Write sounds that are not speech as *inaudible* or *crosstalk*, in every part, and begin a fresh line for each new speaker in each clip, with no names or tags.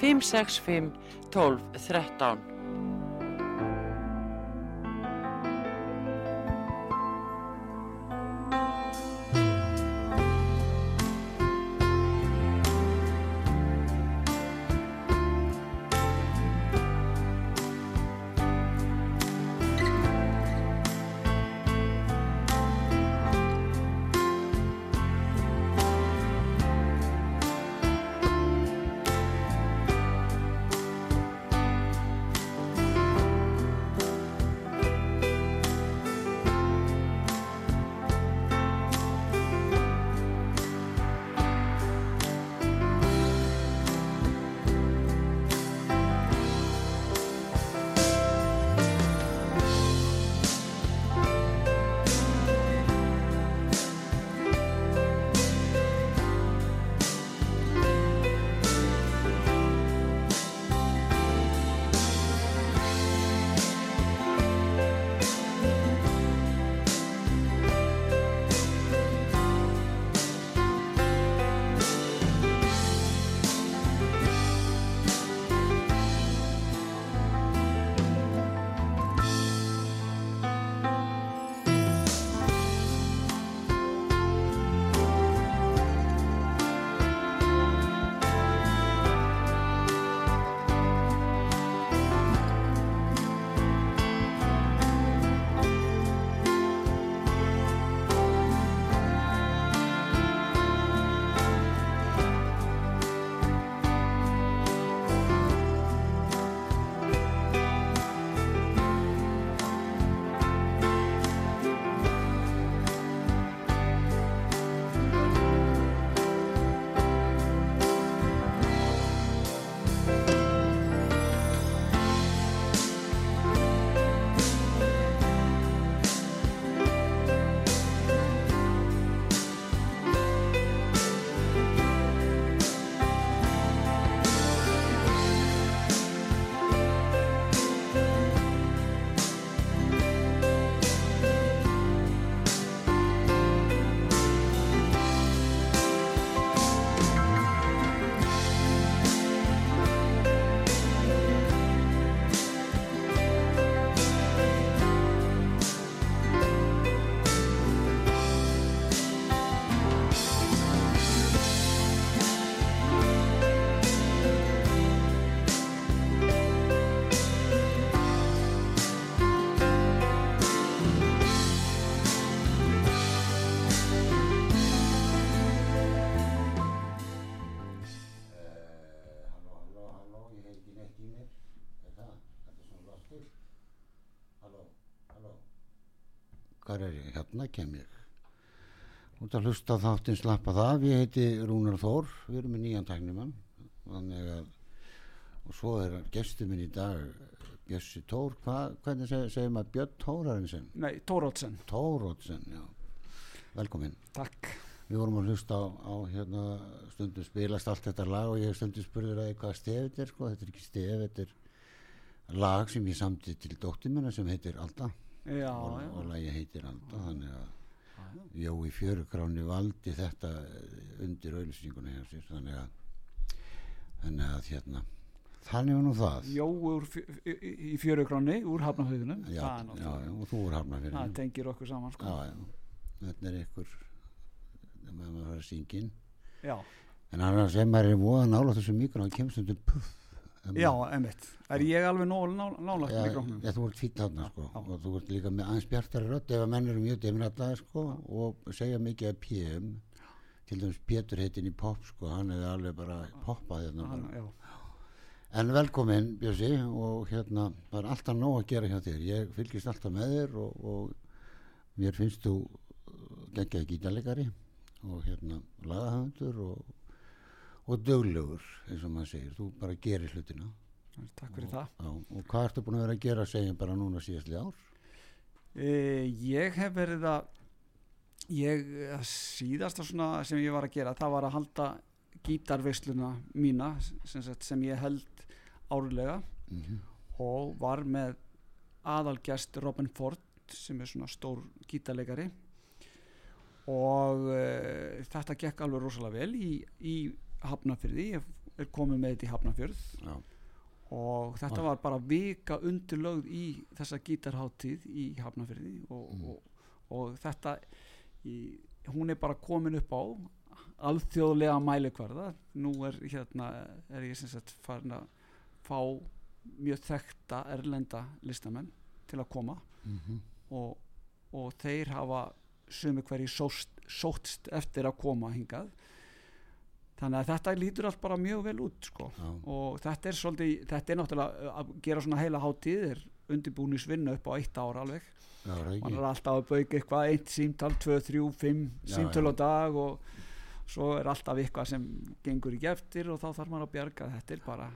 565 12 13
Halló, halló. Hvar er ég? Hérna kem ég. Út að hlusta á þáttinn slappa það. Ég heiti Rúnar Þór. Við erum með nýjan tæknimann. Þannig að, og svo er gestur minn í dag, Bjössi Tór. Hva, hvernig seg, segir maður Björn Tórarinsen?
Nei, Tórótsen,
Tórótsen, já. Velkomin.
takk.
Við vorum að hlusta á, á hérna, stundum spilast allt þetta lag og ég stundum spurður að hvað stef þetta er sko, þetta er ekki stef, þetta er lag sem ég samti til dóttir minna sem heitir Alda.
Já,
og,
já,
og lagi heitir Alda þannig að Jói Fjörugráni valdi þetta undir auðlýsinguna hjá sér þannig að þannig að hérna þannig var nú það.
Jó úr, fjö- í, fjörugráni úr
já,
það, er
já, já, og þú er hafna fyrir
það tengir okkur saman sko.
já, já, þetta er ykkur með maður fara að syngin
já,
en annars ef maður er voða nála þessu mikrofón þá kemst þetta puff Ef
já, einmitt. Er ég alveg nálagt mikrófnum
já, þú ert fýtt þarna sko.
Já.
og þú ert líka með aðeins bjartari rödd ef að menn eru mjög demrallaði sko og segja mikið að PM til dæmis Pétur heitin í pop sko hann hefði alveg bara poppað hérna bara.
já,
en velkomin Bjössi og hérna það er alltaf nóg að gera hjá þér. Ég fylgist alltaf með þér og, og mér finnst þú geggjaði gítalegari og hérna lagahöndur og, og döglegur eins og maður segir, þú bara gerir hlutina.
Takk fyrir það.
Já, og hvað ertu búin að vera að gera segjum bara núna síðastli ár?
e, ég hef verið að ég síðasta svona sem ég var að gera það var að halda gítarveisluna mína sem, sagt, sem ég held árlega.
Mm
og var með aðalgest Robin Ford sem er svona stór gítarleikari. Og uh, þetta gekk alveg rosalega vel í, í Hafnafyrði ég er komið með þetta í Hafnafjörð
Já,
og þetta
Ah.
var bara vika undirlögð í þessa gítarháttíð í Hafnafyrði og,
Mm.
og, og þetta í, hún er bara komin upp á alþjóðlega mælikvarða. Nú er hérna er ég sem sagt farin að fá mjög þekkta erlenda listamenn til að koma.
Mm
og, og þeir hafa sumi hverji sótst eftir að koma hingað þannig að þetta lítur allt bara mjög vel út sko. Og þetta er svolítið, þetta er náttúrulega að gera svona heila hátíð er undirbúnisvinna upp á eitt ár alveg.
Já,
mann er alltaf að bauka eitthvað eitt símtal, tvö, þrjú, fimm símtöl á dag og svo er alltaf eitthvað sem gengur ekki eftir og þá þarf maður að bjarga. Þetta er bara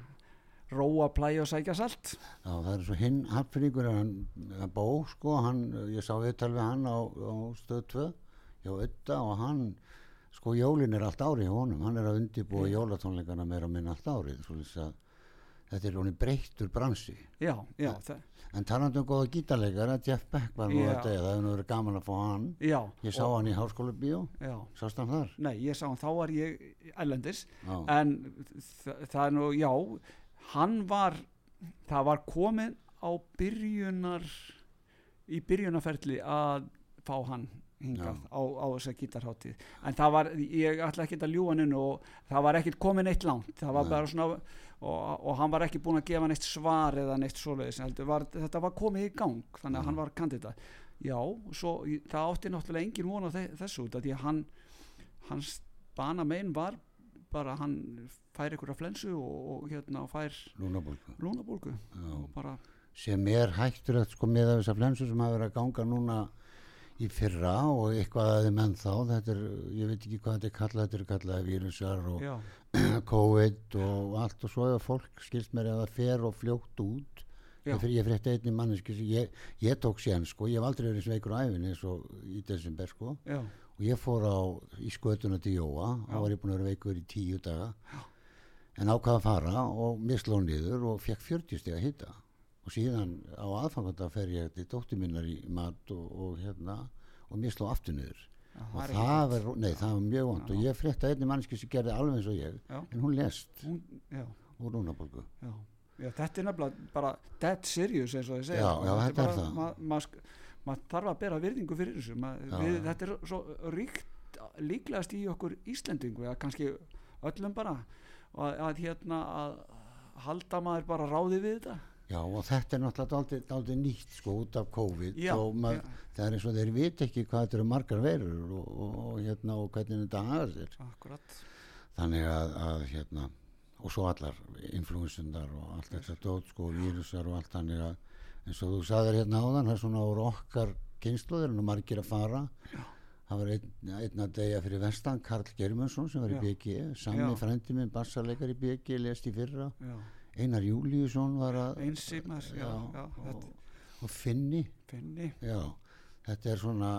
róa, plæja og sækja salt.
Já, það er svo hinn hafnfringur hann hann Bó, sko, hann, ég sá viðtal við hann á, á stöð 2 hjá Ötta og hann sko jólin er allt árið honum, hann er að undirbúa jólatónleikana meira og minna allt árið þetta er honum breyttur bransi.
Já, já,
en talandi um góða gítarleikara, Jeff Beck var nú degja, það hefur verið gaman að fá hann.
Já
ég sá hann í háskóla bíó, sást hann þar?
Nei, ég sá hann, þá var ég ælendis en þa það er nú, já hann var það var komin á byrjunar í byrjunarferli að fá hann hingað á, á þessa gítarháttíð en það var, ég ætla ekki að ljúga hann og það var ekkit komin eitt langt það var
Nei.
bara svona og, og hann var ekki búin að gefa neitt svar eða neitt svoleiðis, var, þetta var komið í gang þannig að
Já.
hann var kandidat já, svo það átti náttúrulega engin von á þe þessu út af því að hann hans bana megin var bara hann fær einhverja flensu og, og hérna fær
lúnabólku
lúnabólgu
Já.
og bara,
sem er hættur að sko með þessar flensu sem hafa verið að ganga núna í fyrra og eitthvað að þeim ennþá. Þetta er, ég veit ekki hvað þetta er kallað þetta er kallað vírusar og
já, *clears throat*
COVID og allt og svo ef fólk skilst mér að það fer og fljótt út.
Já,
ég, fyrir, ég frétti einni manneski sem ég, ég tók sér sko, ég hef aldrei verið sveikur á æfinni eins og í desember sko.
Já,
og ég fór á í skötuna til Jóa.
Já.
þá var ég búin að vera veikur í tíu daga. En ákvaða að fara og mér sló niður og fekk 40 steg að hitta og síðan á aðfanganda fer ég til dóttir minnar í mat og, og hérna og mér sló aftur niður. Og það var, nei, það var mjög vond og ég frétta einni manneski sem gerði alveg eins og ég
Já.
en hún lest
hún,
úr
já, þetta er nefnilega bara dead serious eins og þið segja.
Já, já, þetta er
bara-
það.
ma- ma maður þarf að bera virðingu fyrir þessu. Ma, við, þetta er svo ríkt líklegast í okkur Íslendingu eða kannski öllum bara að, að hérna að halda maður bara ráði við þetta
Já og þetta er náttúrulega dálítið nýtt sko út af COVID.
Já,
og
já.
það er eins og þeir vita ekki hvað þetta eru margar verur og, og, og, hérna, og hvernig þetta hafa sér.
Akkurat.
Þannig að, að hérna og svo allar influensundar og allt þetta dót sko vírusar og allt þannig að eins og þú sagðir hérna áðan það er svona úr okkar kynsluður og margir að fara. Já. það var einn, einn að degja fyrir vestan Karl Germundsson sem var í. BG sami frendi minn bassarleikar í BG lest í fyrra.
Já,
Einar Júliusson var að
einsimar já, já,
og, og Finni.
Finni.
Já, þetta er svona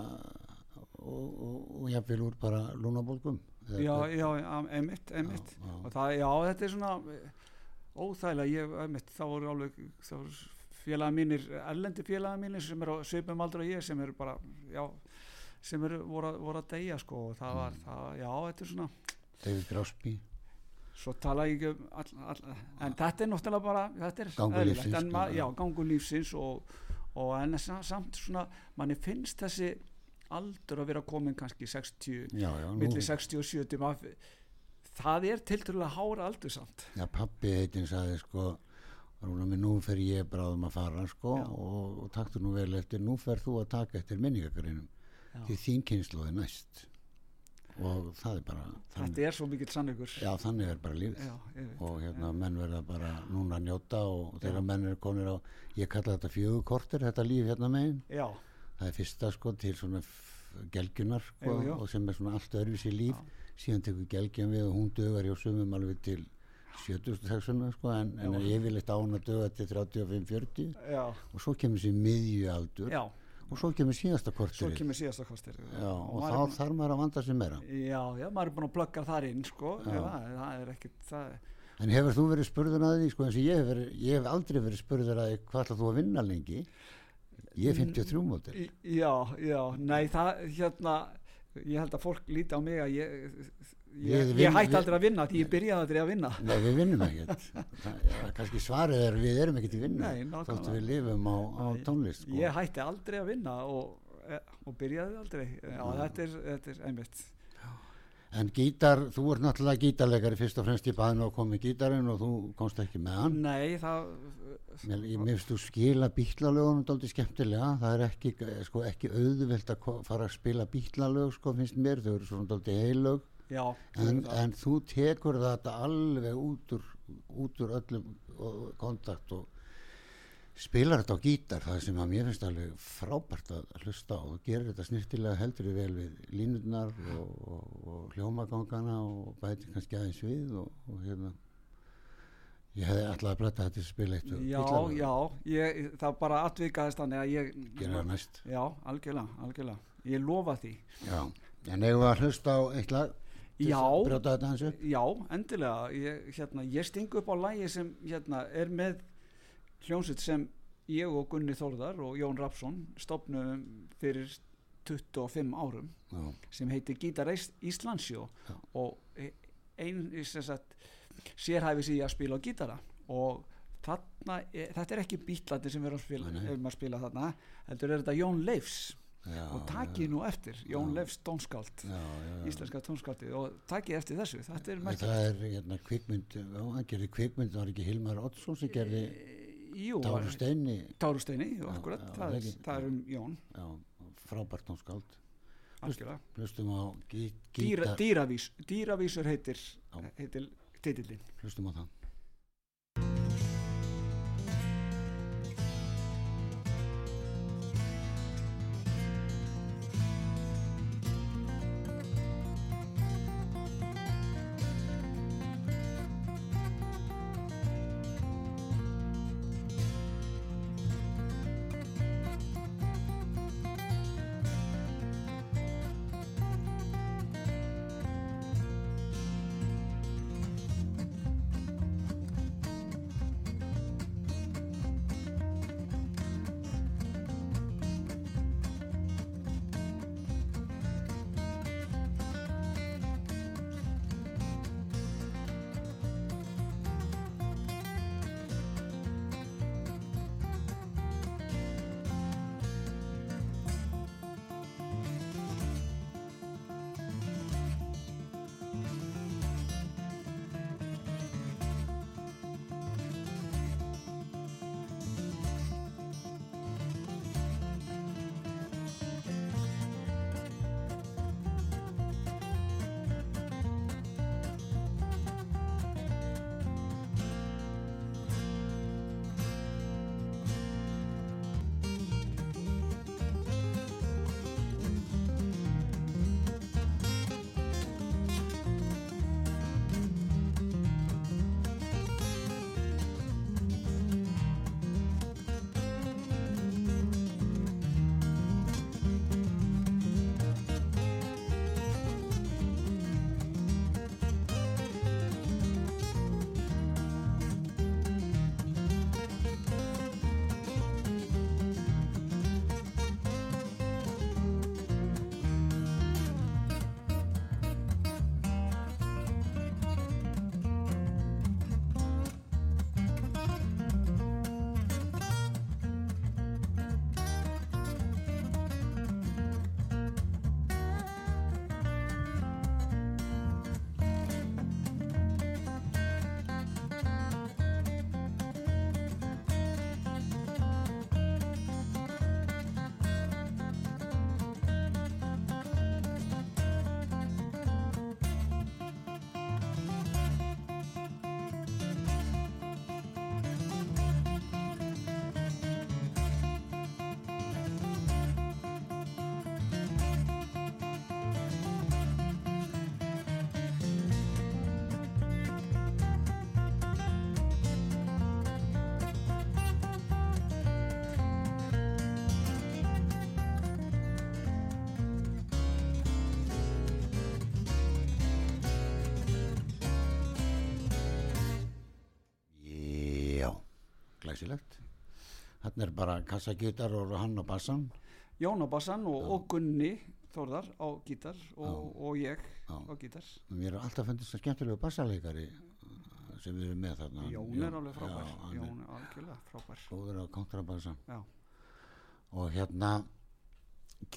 og, og, og jafnvel úr bara lúnabólgum
já, já, emitt, emitt og það, já, þetta er svona eh, óþægilega, ég, emitt, þá voru alveg þá voru félaga mínir erlendi félaga mínir sem eru á svipum aldrei og ég sem eru bara, já sem eru voru, voru að deyja sko og það var, það, já, þetta er svona
David Grásby
svo tala ég ekki um all, all, en þetta er náttúrulega bara þetta er eðlilegt,
lífsins,
já, gangur lífsins og, og en sa- samt svona manni finnst þessi aldur að vera komin kannski 60
já, já, nú,
milli 60 og 70 maður, það er tilturlega hára aldur samt.
Já, pappi heitinn sagði sko nú fer ég bráðum að fara sko og, og taktu nú vel eftir nú fer þú að taka eftir minningagreinum
Já.
því þín kynslu er næst og það er bara þannig,
þetta er svo mikill sannleikur.
Já, þannig er bara lífið.
Já,
og hérna menn verða bara núna að njóta og þegar menn er konir á ég kalla þetta fjögukortir, þetta líf hérna megin.
Já,
það er fyrsta sko til svona gelgjunar sko, og sem er svona allt öðruvísi líf. Síðan tekur gelgjan við og hún dögar hjá sumum alveg til 70-texuna sko en, en
Já.
yfirleitt án að döga til 35-40
já,
og svo kemur sér miðjualdur.
Já,
og svo kemur síðasta
svo
kortir
kemur síðasta
Já, og þá
búinn-
þarf maður að vanda sér meira.
Já, já, maður er búin að plugga þar inn sko, það, það er ekkit það,
En hefur þú verið spurður að því sko eins og ég hef, verið, ég hef aldrei verið spurður að því hvað ætlar þú að vinna lengi? Ég er 53 mótil
Í- já, já, nei það hérna, ég held að fólk líti á mig að ég ég, ég hætti aldrei að vinna því ég byrjaði aldrei að vinna.
Nei, við vinnum ekkert. Ja, kannski svarið er við erum ekkert í vinna þóttu við lifum á, á tónlist sko.
ég hætti aldrei að vinna og, eh, og byrjaði aldrei. Já, þetta er, þetta er einmitt.
En gítar, þú ert náttúrulega gítarleikari fyrst og fremst í baðinu og kom með gítarinn og þú komst ekki með hann.
Nei, það
Mér, mér finnst þú skila bítlalögunum dálítið skemmtilega, það er ekki, sko, ekki auðvelt að fara að spila bítlalög sko finnst mér, þau eru svona dálítið heilög
já,
en, en þú tekur þetta alveg út úr, út úr öllum kontakt og spilar þetta á gítar það sem að mér finnst alveg frábært að hlusta og gerir þetta snirtilega heldur vel við línurnar og, og, og hljómagangana og bæti kannski aðeins við og, og hérna. Ég hefði alltaf að bletta þetta spila eitt
já, já ég, það bara atvikaðist þannig að ég
gera næst.
Já, algjörlega, algjörlega. Ég lofa því.
Já. en eigum við að hlusta á eitt lag
Já. Já, endilega. Ég, hérna, ég sting upp á lægi sem hérna, er með hljómsveit sem ég og Gunni Þórðar og Jón Rapsson stopnum fyrir 25 árum
já,
sem heitir Gítar Íslandsjó
Já.
og e- ein sem sagt, sérhæfi sig í að spila á gítara. Og þarna, e, þetta er ekki bítlandi sem við erum að spila, erum að spila þarna heldur er þetta Jón Leifs
já,
og takið nú eftir, Jón. Leifs tónskáld íslenska tónskáldið og takið eftir þessu þetta er merkilegt
það er hérna kvikmynd, já, hann gerði kvikmynd, það var ekki Hilmar Oddsson sem gerði
Jú,
Táru Steini,
Tárusteini,
Já,
akkurat, það, er, það er um Jón,
frábært tónskáld. Hlustum á gí,
Dýra,
gítar,
dýravís, dýravísur heitir, heitir titillin.
hlustum á það. Hann er bara kassagítar og hann á bassan.
Jón á bassan og, og Gunni Þórðar á gítar og, og ég
Já.
á gítar
mér er alltaf fundist það skemmtilegu bassaleikari uh, sem við erum með þarna.
Jón er alveg frábær.
Já,
Jón er algjörlega frábær.
er góður á kontrabassa. Og hérna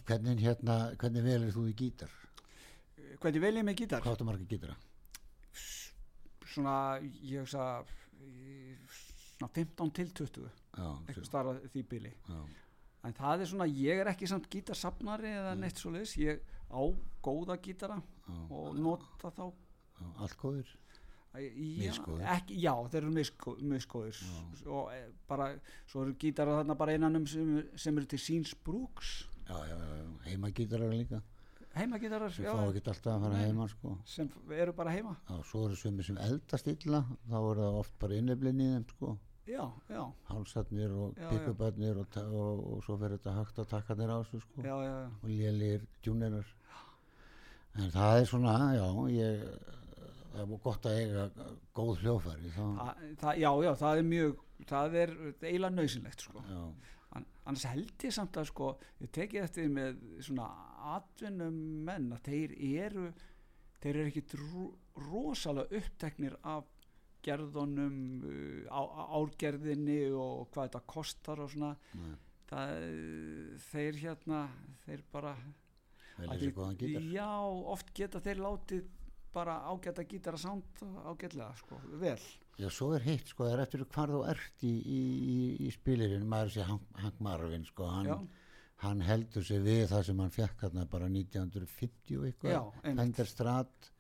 hvernig hérna hvernig velir þú í gítar?
Hvernig vel ég með gítar?
hvað áttu marga gítara?
Svona, ég hugsa í- svona 15 til 20
já,
eitthvað starra því bili.
Já,
en það er svona, ég er ekki samt gítarsafnari eða neitt svo leiðis, ég á góða gítara
já,
og nota þá.
Já, allt góður.
Já, þeir eru misgóðir. Og e, bara, svo eru gítara þarna bara innan um sem, sem eru til síns brúks.
Já, já, já, heima gítarar líka.
Heimagítarar
sem fá ekki alltaf að fara
Nei.
heima sko.
Sem eru bara heima.
Já, svo eru sumir sem eldast illa. Þá er það oft bara inneflinni sko hálsarnir og pick-up-arnir og, og, og svo fer þetta högt að taka þér á þessu sko.
Já, já, já.
og lélir djúnerar en það er svona, já ég, það er gott að eiga góð hljófæri þá,
Þa, það, já, já, það er mjög það er eiginlega nöðsynlegt sko. annars held ég samt að sko, ég tekið eftir með svona atvinnum menn að þeir eru þeir eru ekki rosalega uppteknir af gerðunum uh, á, árgerðinni og hvað þetta kostar og svona. Það, þeir hérna þeir bara að
gítar.
Já, oft geta þeir látið bara ágæta gítara sánd ágætlega, sko, vel.
Já, svo er hitt sko, það er eftir hvar þú ert í, í, í, í spilirinn, maður sé Hank, Hank Marvin sko, hann, hann heldur sig við það sem hann fekk hérna bara 1950
Já,
eitthvað. Penderstrat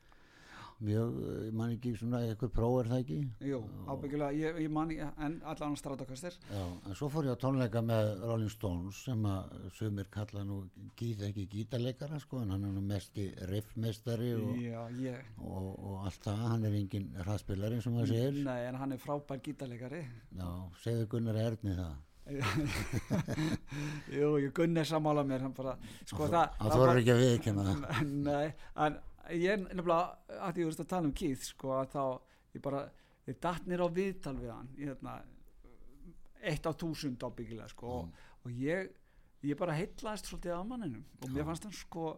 mjög, ég man ekki svona eitthvað próf er það ekki
jú, ábyggilega ég, ég man, ekki- en allan strátakastir
Já, en svo fór ég á tónleika með Rolling Stones sem að sumir kalla nú gíð ekki gítarleikara sko en hann er nú mest í riffmestari og,
ég
og, og allt það, hann er engin hraðspilari eins og maður segir.
Nei, en hann er frábær gítarleikari
Já, segðu Gunnar Erni það. *laughs*
Jú, ég gunni sammála mér bara, sko það
Hann þorir ekki að viðkjanna það. *laughs*
Nei, en ég er nefnilega að þú veist að tala um Keith sko að þá ég bara, ég datt nýr á viðtal við hann ég, hérna, eitt á þúsund ábyggilega sko og, og ég, ég bara heitlaðist svolítið af manninum. Og mér fannst hann sko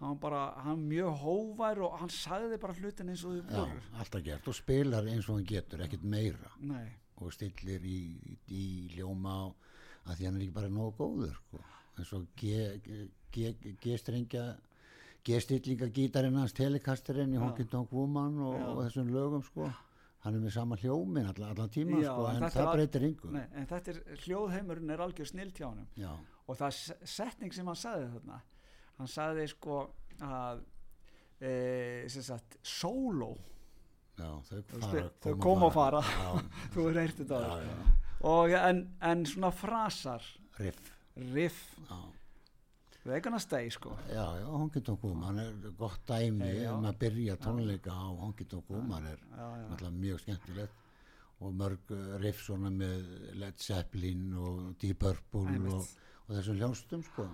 hann bara, hann mjög hóvær og hann sagði bara hlutin eins og þau voru.
alltaf gert. Og spilar eins og hann getur, ekkert meira.
Nei,
og stillir í, í, í ljóma að því hann er ekki bara nógu góður sko. eins og G-strengja G-stillinga gítarinn hans telekasturinn í. Honky Tonk Woman og, og þessum lögum sko. Hann er með sama hljómin allan, allan tíma
Já,
sko,
en
en
þetta
það
er
breytir yngu
nei, en þetta er hljóðheimurinn er algjör snill hjá
já,
og það se- setning sem hann sagði þarna. Hann sagði sko að e, sem sagt solo,
já, þau fara
þau koma og fara.
já, *laughs*
þú er
já, já,
og en, en svona frasar.
Riff.
Riff,
já,
stay sko.
Já, já Honky Tonk Woman er gott dæmi um að byrja tónleika á Honky Tonk Woman er náttúrulega mjög skemmtilegt. Og mörg uh, riff svona með Led Zeppelin og Deep Purple og, og þessum hljónstum sko.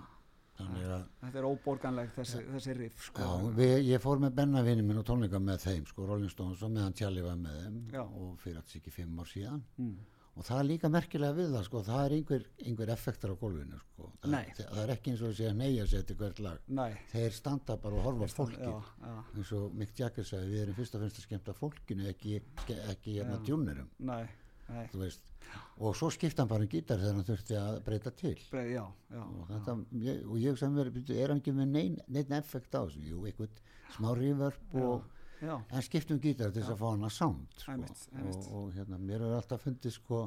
Þannig að
þetta er óborganlegt þessi, þessi riff sko.
Já, við, ég fór með Benna vinni minn og tónleika með þeim sko Rolling Stones og meðan Tjalli var með þeim
Já.
og fyrir alls ekki fimm ár síðan.
Mm.
Og það er líka merkilega við það sko það er einhver, einhver effektar á gólfinu sko. Það,
Nei.
það, er ekki eins og að segja neyja sér til hvert lag.
Nei,
þeir standa bara og horfa fólki eins og Mick Jagger sagði við erum fyrst og finnst að skemmta fólkinu ekki, ekki, hérna
nei, nei.
Veist. Og svo skipta hann bara um gítar þegar hann þurfti að breyta til.
Bre, já, já,
og, þetta, ég, og ég sem verið, er hann ekki með neinn nein effekt á þessu, jú, einhvern smá reverb og,
já,
en skiptum gítar til þess að fá hann að sound sko.
Einmitt.
og, og hérna, mér er alltaf fundið sko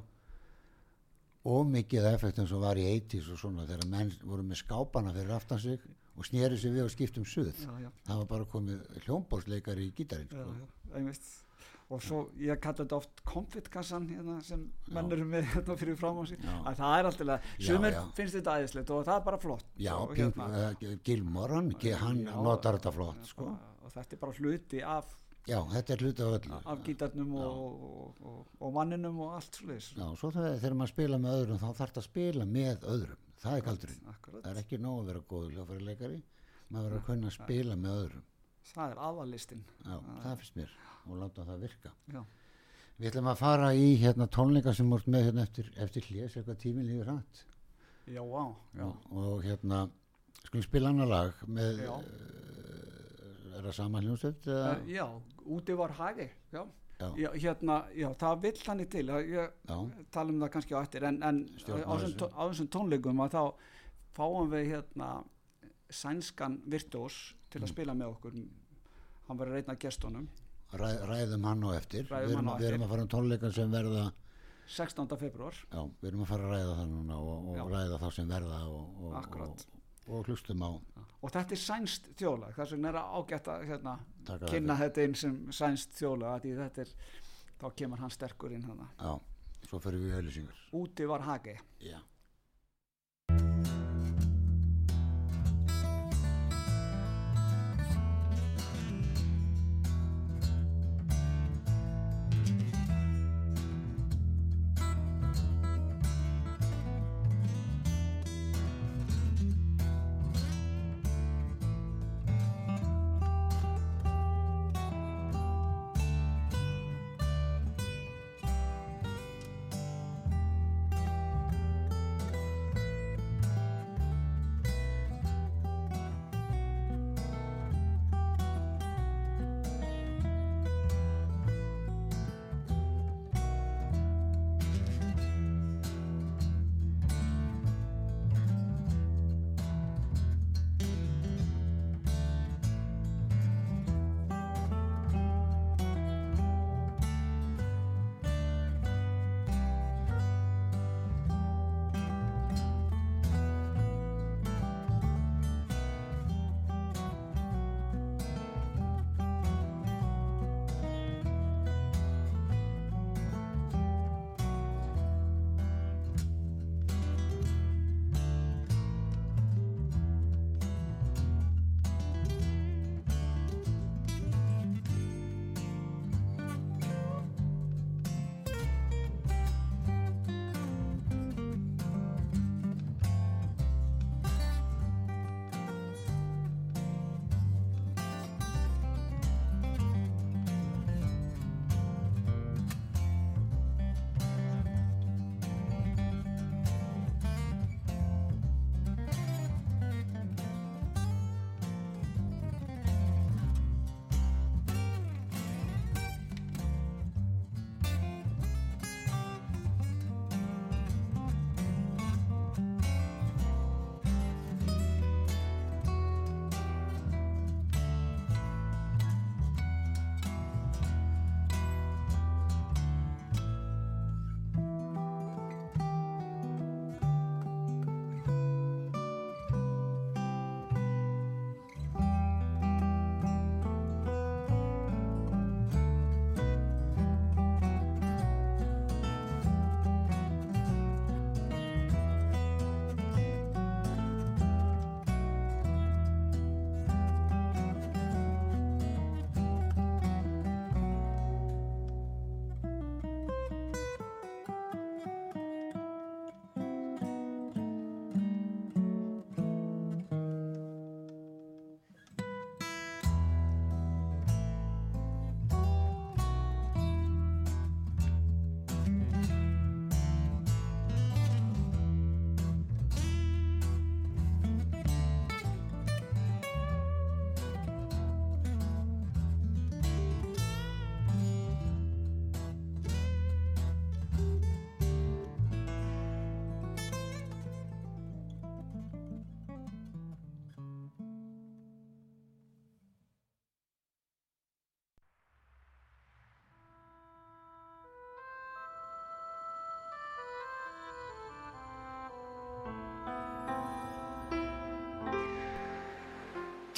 ómikið effektum sem var í 80s og svona þegar menn voru með skápana fyrir aftan sig og sneri sig við og skiptum suð.
Já, já,
það var bara komið hljómbólsleikari í gítarinn sko.
og svo ég kalla þetta oft konfitkassan hérna, sem menn eru með hérna fyrir að það er alltaf,
Já,
sumir finnst þetta æðislegt og það er bara flott.
Já,
hérna,
uh, Gilmore hann, notar þetta flott sko.
Og, og þetta er bara hluti af,
já, þetta er hluti af öllu.
af gítarnum og, og, og, og manninum og allt svoleiðis.
Já, svo þegar, þegar maður spila með öðrum þá þarf það að spila með öðrum. Það er galdurinn,
Akkurat.
það er ekki nóg að vera góður hljófærileikari, maður verður að kunna að spila með öðrum,
það er aðalistinn
já, það finnst mér. Og láta það virka.
Já,
Við ætlum að fara í hérna tónleika sem voru með hérna eftir, eftir hlés, eitthvað tíminn lífur hægt.
já, já,
Og hérna, skulum spila annar lag með, uh, er það sama hljómsveit?
uh, já, úti var hagi já.
Já.
Hérna, já, það vill þannig til að ég tala um það kannski á eftir en, en á þessum tónleikum að þá fáum við hérna sænskan virtuós til að
Mm.
spila með okkur hann verður af gestunum
ræ, ræðum hann á eftir. Við, erum,
hann
við erum að fara um tónleika sem verða,
16. februar
já, við erum að fara að ræða það núna og, og ræða þá sem verða og, og. Og, hlustum á
og þetta er sænst þjóðlag þess vegna er að ágætt að hérna, kynna þetta inn sem sænst þetta er, þá kemur hann sterkur inn hana.
Já, svo fyrir við í auðlýsingar.
úti var hagi
Já.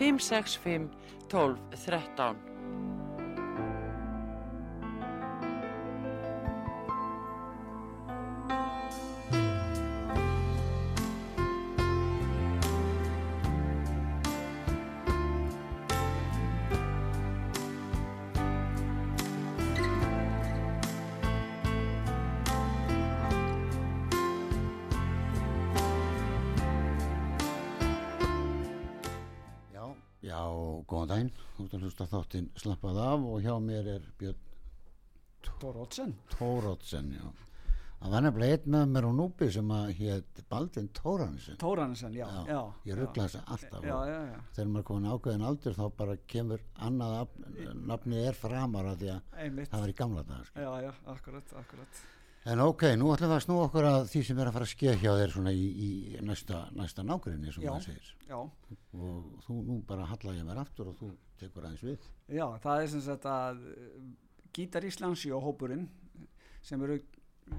565 12 13.
slappað af og hjá mér er Björn
Tórótsen
Tórótsen, já. Það var nefnilega einn með mér á núpi sem að hétt Baldvin Tóransen.
Tóransen, já,
Já,
já
Ég ruggla þess alltaf
já,
þegar maður komin ákveðin aldur þá bara kemur annað, nafn- nafnið er framar af því að
einmitt
það var í gamla dagar. sko.
já, já, akkurat, akkurat
En ok, nú ætlum við að snúa okkur að því sem er að fara að skeið hjá þér svona í, í næsta, næsta nágrinni sem
Já.
maður segir.
já,
Og þú nú bara halla ég mér aftur og þú tekur aðeins við.
já, það er sem sagt að uh, Gítar Íslands og hópurinn sem, eru,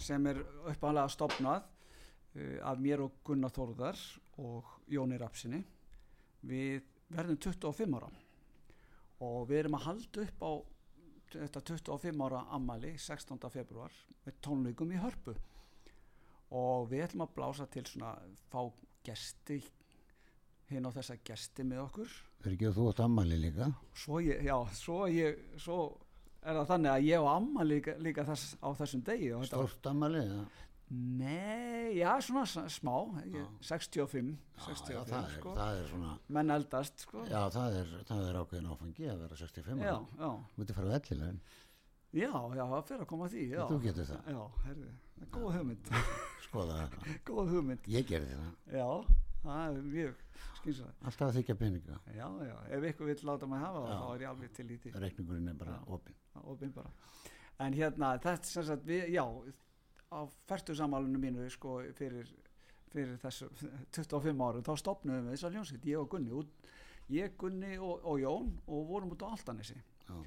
sem er uppáðanlega stopnað uh, af mér og Gunnar Þórðar og Jóni Rapsinni við verðum 25 ára og við erum að halda upp á þetta 25 ára ammali 16. februar með tónleikum í hörpu og við ætlum að blása til svona fá gesti hinn á þessa gesti með okkur
Er ekki þú átt ammali líka?
svo ég, já, svo ég svo er það þannig að ég og amma líka, líka þess, á þessum degi
Stort ammali? Ja.
Nei, já, svona smá ég, 65,
Já,
65
já, það, er,
sko.
það er svona,
menn eldast sko.
já, það er, það er ákveðin áfangi að vera 65
já, já,
mútið fara vellilegin,
já, já, það fyrir að koma að því já,
þú getur það,
já, herri, það er góð hugmynd. *laughs*
Skoða það. *laughs*
góð hugmynd,
Ég gerði það,
já það er mjög skynsaði
alltaf að þykja peninga,
já, já, ef ykkur vill láta mig hafa það
Já.
þá er ég alveg til í því.
Reikningurinn er bara
Já.
opinn.
opinn bara. En hérna þetta sem sagt við, já á færtu samalunum mínu sko fyrir, fyrir þessu *laughs* 25 árum þá stopnum við þessar hljómsveit ég og Gunni. Út, ég, Gunni og, og Jón og vorum út á Altanesi.
Já,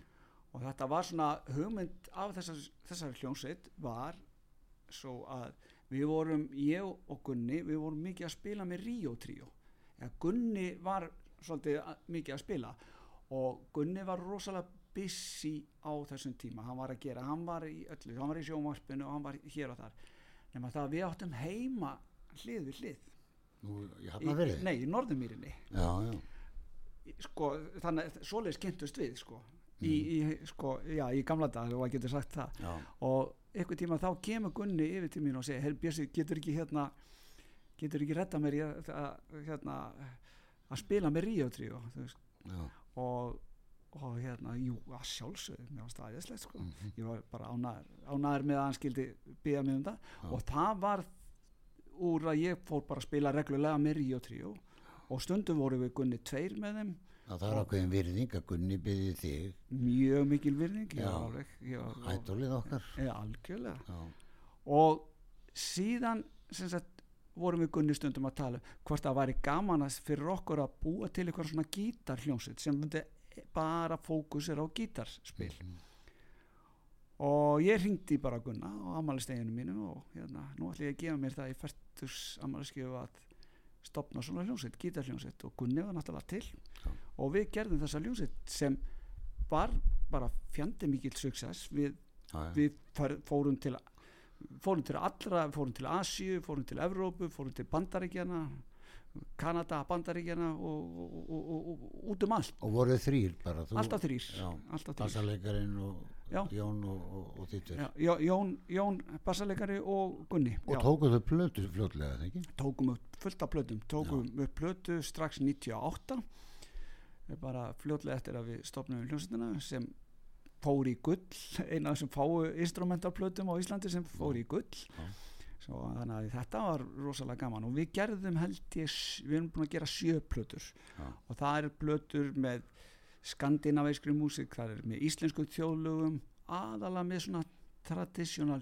og þetta var svona hugmynd af þessar, þessar hljómsveit var svo að við vorum, ég og Gunni við vorum mikið að spila með Ríó tríó. Ja, Gunni var svolítið mikið að spila og Gunni var rosalega busy á þessum tíma, hann var að gera hann var í öllu, hann var í sjónvarpinu og hann var hér og þar. Nema það að við áttum heima hlið við hlið.
Nú, þig.
nei, í Norðumýrinni Í- sko, þannig að svoleiðis kynntust við sko, í, í, sko, já, í gamla dag og að getur sagt það.
Já,
og einhvern tíma þá kemur Gunni yfir til mín og segir, herr Bjössi, getur ekki hérna getur ekki redda mér í að, hérna, að spila með veist,
já,
og, og hérna, jú, að sjálfsögðu mér var staðislegt sko.
Mhm,
ég var bara ánæður, ánæður með að hann skildi byggja mig um það.
Já.
og það var úr að ég fór bara að spila reglulega með Ríó tríó. Og stundum voru við Gunni tveir með þeim.
Já, það er ákveðin virðing að Gunni byggði þig,
mjög mikil virðing
Já. ædolið okkar.
algjörlega.
Já,
og síðan sagt vorum við Gunni stundum að tala um hvort það væri gaman að fyrir okkur að búa til eitthvað svona gítarhljómsveit sem myndi bara fókusir á gítarspil.
Mhm.
og ég ringdi bara Gunna á amalisteginu mínu og hérna, nú ætlum ég að gefa mér það í færtus amaliskjöfu að stopna svona hljómsveit, gítarhljómsveit. Og Gunni var náttúrulega til.
Já.
og við gerðum þessa hljómsveit sem var bara fjandi mikill success. Við
já, já,
við fær, fórum til fórum til allra, fórum til Asíu fórum til Evrópu, fórum til Bandaríkjana Kanada, Bandaríkjana og, og, og, og, út um allt.
Og voruð þrýr bara, þú,
alltaf þrýr,
Já, bassalegarinn og
Já.
Jón og, og, og þittur.
Já, Jó- Jón, Jón bassalegari og Gunni.
Og
Já,
tókuðu plötu fljótlega, það ekki?
tókum upp fullt af plötum. Tókum upp plötu strax 98 er bara fljótlega eftir að við stopnum hljómsveitina sem fór í gull. Eina af þessum fáu instrumentalplötum á Íslandi sem fór í gull.
Já.
Svo, þannig að þetta var rosalega gaman. Og við gerðum held ég við erum búin að gera sjö plötur.
Já.
og það er plötur með skandinavískri músík, það er með íslensku þjóðlögum aðalega með svona tradisjonal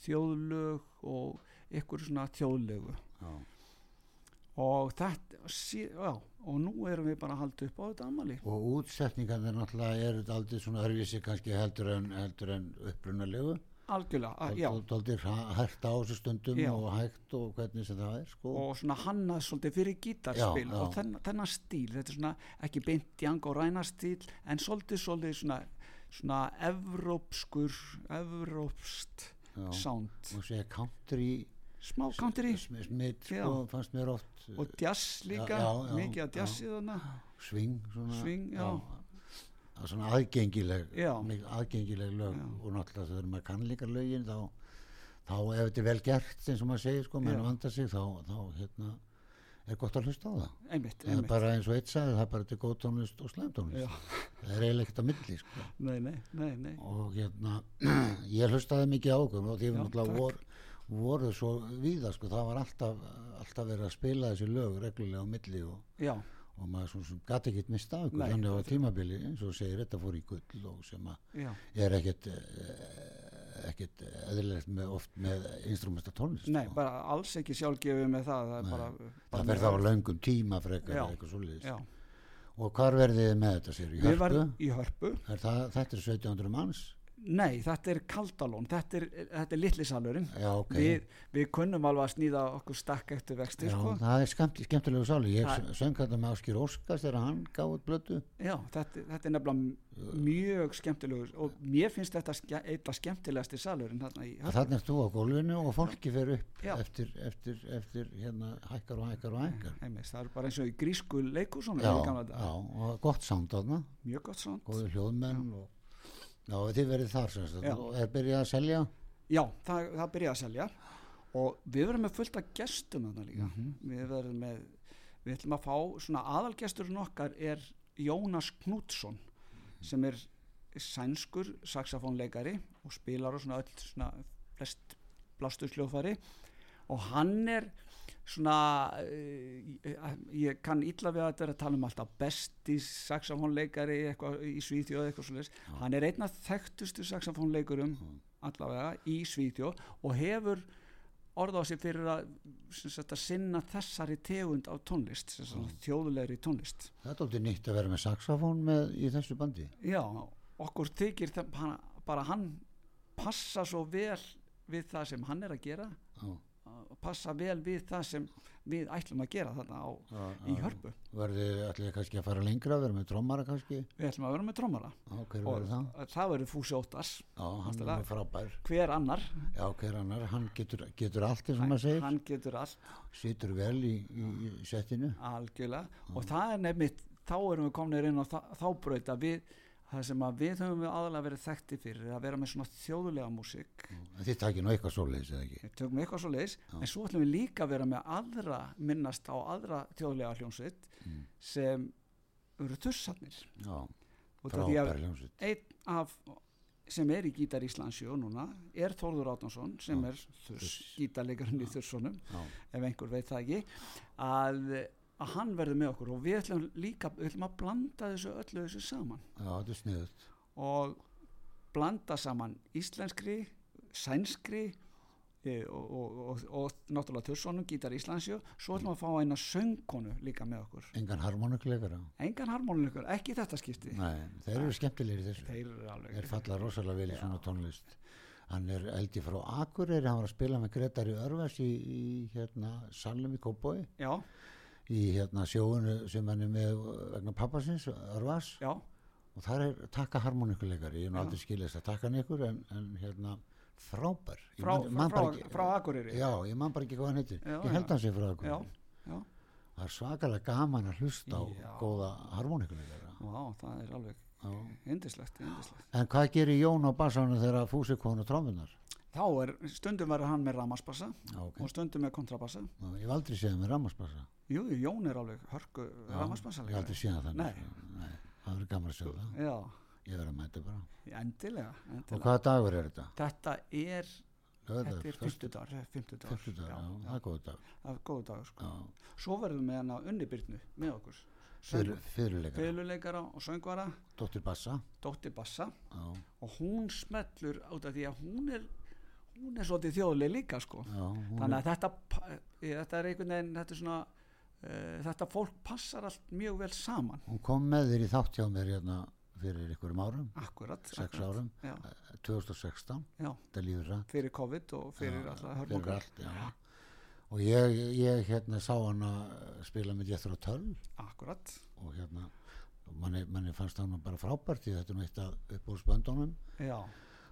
þjóðlög og ykkur svona þjóðlögu.
Já,
og þetta já, og nú erum við bara að halda upp á þetta ammali
og útsetningarnir náttúrulega eru aldrei svona örvísi kannski heldur en, heldur en upprunalegu
algjörlega, já,
aldrei hægt á þessu stundum
Já.
og hægt og hvernig sem það er sko.
og svona hannað svolítið fyrir gítarspil
Já, já.
og þennan, þennan stíl þetta er svona ekki beint Django Ræna stíl en svolítið svolítið svona svona evrópskur evrópst sound
og segja country
smá country
sm- smitt sko, fannst mér oft
og jazz líka, mikið að
já.
jazzi þarna
swing svona,
já.
Svona aðgengileg
Já.
aðgengileg lög
Já.
og náttúrulega þegar maður kann líka lögin þá, þá ef þetta er vel gert eins og maður segir sko,
Já.
maður vanda sig þá, þá hérna er gott að hlusta á það
einmitt, einmitt.
bara eins og eitt sagði það er bara til góð tónlist og slæm tónlist það er eiginlega ekkert að milli sko.
Nei, nei, nei, nei.
og hérna *clears throat* ég hlustaði mikið á okkur og því við náttúrulega vor, voru svo víða sko, það var alltaf, alltaf verið að spila þessi lög reglulega á milli og,
Já,
og maður svona sem gati ekkert mista okkur
Nei.
þannig á tímabili eins og segir þetta fór í gull og sem að
já.
er ekkert eh, ekkert eðlilegt með, oft með instrumenta tónlist
Nei,
sko.
bara alls ekki sjálfgefið með það. Það bara...
það
bara
verður þá á löngum tíma frekar eitthvað
Já,
og hvar verðið með þetta sér í hörpu
í hörpu.
er það, þetta er 1700 manns
Nei, þetta er kaldalón, þetta er, þetta er litlisalurinn.
já ok.
Við, við kunnum alveg að snýða okkur stakk eftir vexti,
Já,
sko.
það er skemmt, skemmtilegu sáli ég
Það-
söng þetta með Áskir Óskars þegar hann gáði út blötu
Já, þetta, þetta er nefnilega mjög skemmtilegur og mér finnst þetta ske, eitthvað skemmtilegasti salurinn
þannig er þú á gólfinu og fólki fer upp
Já.
eftir, eftir, eftir hérna hækkar og hækkar og hækkar.
Einmitt, það er bara eins og í grísku leikúsum
já, já, og gott sánd þarna.
Mjög gott svona
góði hljóðmenn og, já, þið verið þar sem sagt. Og er byrjað að selja?
Já, það, það byrjaði að selja. Og við verðum með fullt af gestum þarna líka.
Mhm.
við verðum með við ætlum að fá, svona aðalgesturinn okkar er Jónas Knútsson sem er sænskur saxofónleikari og spilar og svona öll svona flest blástusljóðfæri og hann er svona uh, ég kann illa við að þetta er að tala um alltaf besti saxofónleikari í Svíþjóð eitthvað svoleiðis. Hann er einn af þekktustu saxofónleikurum allavega í Svíþjóð og hefur orða á sig fyrir að, sagt, að sinna þessari tegund af tónlist sagt, þjóðulegri tónlist.
Það er aldrei nýtt að vera með saxofón með, í þessu bandi.
Já, okkur þykir það, hann, bara hann passa svo vel við það sem hann er að gera.
Já,
að passa vel við það sem við ætlum að gera þarna á,
já,
í
já.
hörpu.
Verðið allir kannski að fara lengra vera með trommara kannski?
Við ætlum að vera með trommara.
Já,
og
verður það?
það verður Fúsi Óttars.
Já, er
hver annar?
Já, hver annar, hann getur, getur allt eins og maður segir.
Hann getur allt.
Situr vel í, í, í settinu.
Algjörlega. Og það er nefnitt þá erum við komnir inn á þa þá braut að við það sem að við höfum við aðalega verið þekkti fyrir að vera með svona þjóðulega músík.
En þið takir nú eitthvað svoleiðis eða ekki?
Við tökum eitthvað svo leiðis en svo ætlum við líka að vera með aðra minnast á aðra þjóðulega hljómsveit
Mm.
sem eru tussarnir
já,
út af því að
frábær hljómsveit.
einn af sem er í gítar Íslandsjó núna er Þórður Átnason sem
Já.
er gítarleikarinn í þursunum
já,
ef einhver veit það ekki að, að hann verður með okkur og við ætlum líka við ætlum að blanda þessu öllu þessu saman.
Já, þetta er sniðut
og blanda saman íslenskri sænskri e, og, og, og, og náttúrulega Thursonum, gítar Íslandsjó svo ætlum við að fá eina söngkonu líka með okkur.
Engan harmonikleikara
engan harmónileikur, ekki þetta skipti.
Nei, þeir eru skemmtilegir þessu.
Þeir eru alveg
þeir falla rosalega vel í svona tónlist. Hann er eldi frá Akureyri hann var að spila með Gretari Örvas í, í hérna Salum í Kópói
já,
í hérna sjóunu sem hann er með vegna pappasins Örvas
já,
og það er takka harmonikuleikari ég
Já.
aldrei skilist að takka hann ykkur en, en hérna frábær
frá, frá, frá, frá Akureyri
já, ég man bara ekki hvað hann heitir
Já,
ég held
já.
frá
já,
Akureyri
já.
það er svakalega gaman að hlusta á
Já.
góða harmonikuleikara
Vá, það er alveg
Já.
indislegt, indislegt.
en hvað gerir Jón á bassánu þegar Fúsi konu trómmunar
Þá er, stundum verður hann með ramaspassa
okay.
og stundum með kontrabassa.
Já, ég hef aldrei séð hann með rammarsbassa
Jú, Jón er alveg hörku
Já,
ramaspassa.
ég hef aldrei séð hann þannig
Nei.
sko. Nei, það verður gaman að sjá það
Já,
ég verður að mæta bara
endilega,
og
endilega.
hvaða dagur er þetta?
Þetta er, þetta er
Lögðar,
fymtudagur, fymtudagur.
fyrstudagur, já, það er góð dag
Það er góðu dagur, sko.
já,
Svo verðum við hann að unnibyrnu með okkur.
fyrirleikar
Fyluleikara og söngvara,
Dóttir Bassa
Dóttir Bassa
já,
og hún smellur át af því að hún er, hún er svolítið þjóðleg líka, sko.
já,
þannig að þetta, eh, þetta er einhvern veginn þetta svona uh, þetta fólk passar allt mjög vel saman.
Hún kom með þér í þátt hjá mér hérna fyrir einhverjum árum
akkurat, akkurat.
árum,
já,
eh, 2016
já,
það líður rætt
fyrir COVID og fyrir
Já,
alltaf hörmungar.
já. og ég, ég hérna sá hann að spila með Jethro Tull.
Akkurat,
og hérna manni, manni fannst hann bara frábært því þetta er nú eitt af uppbúrsböndunum
já,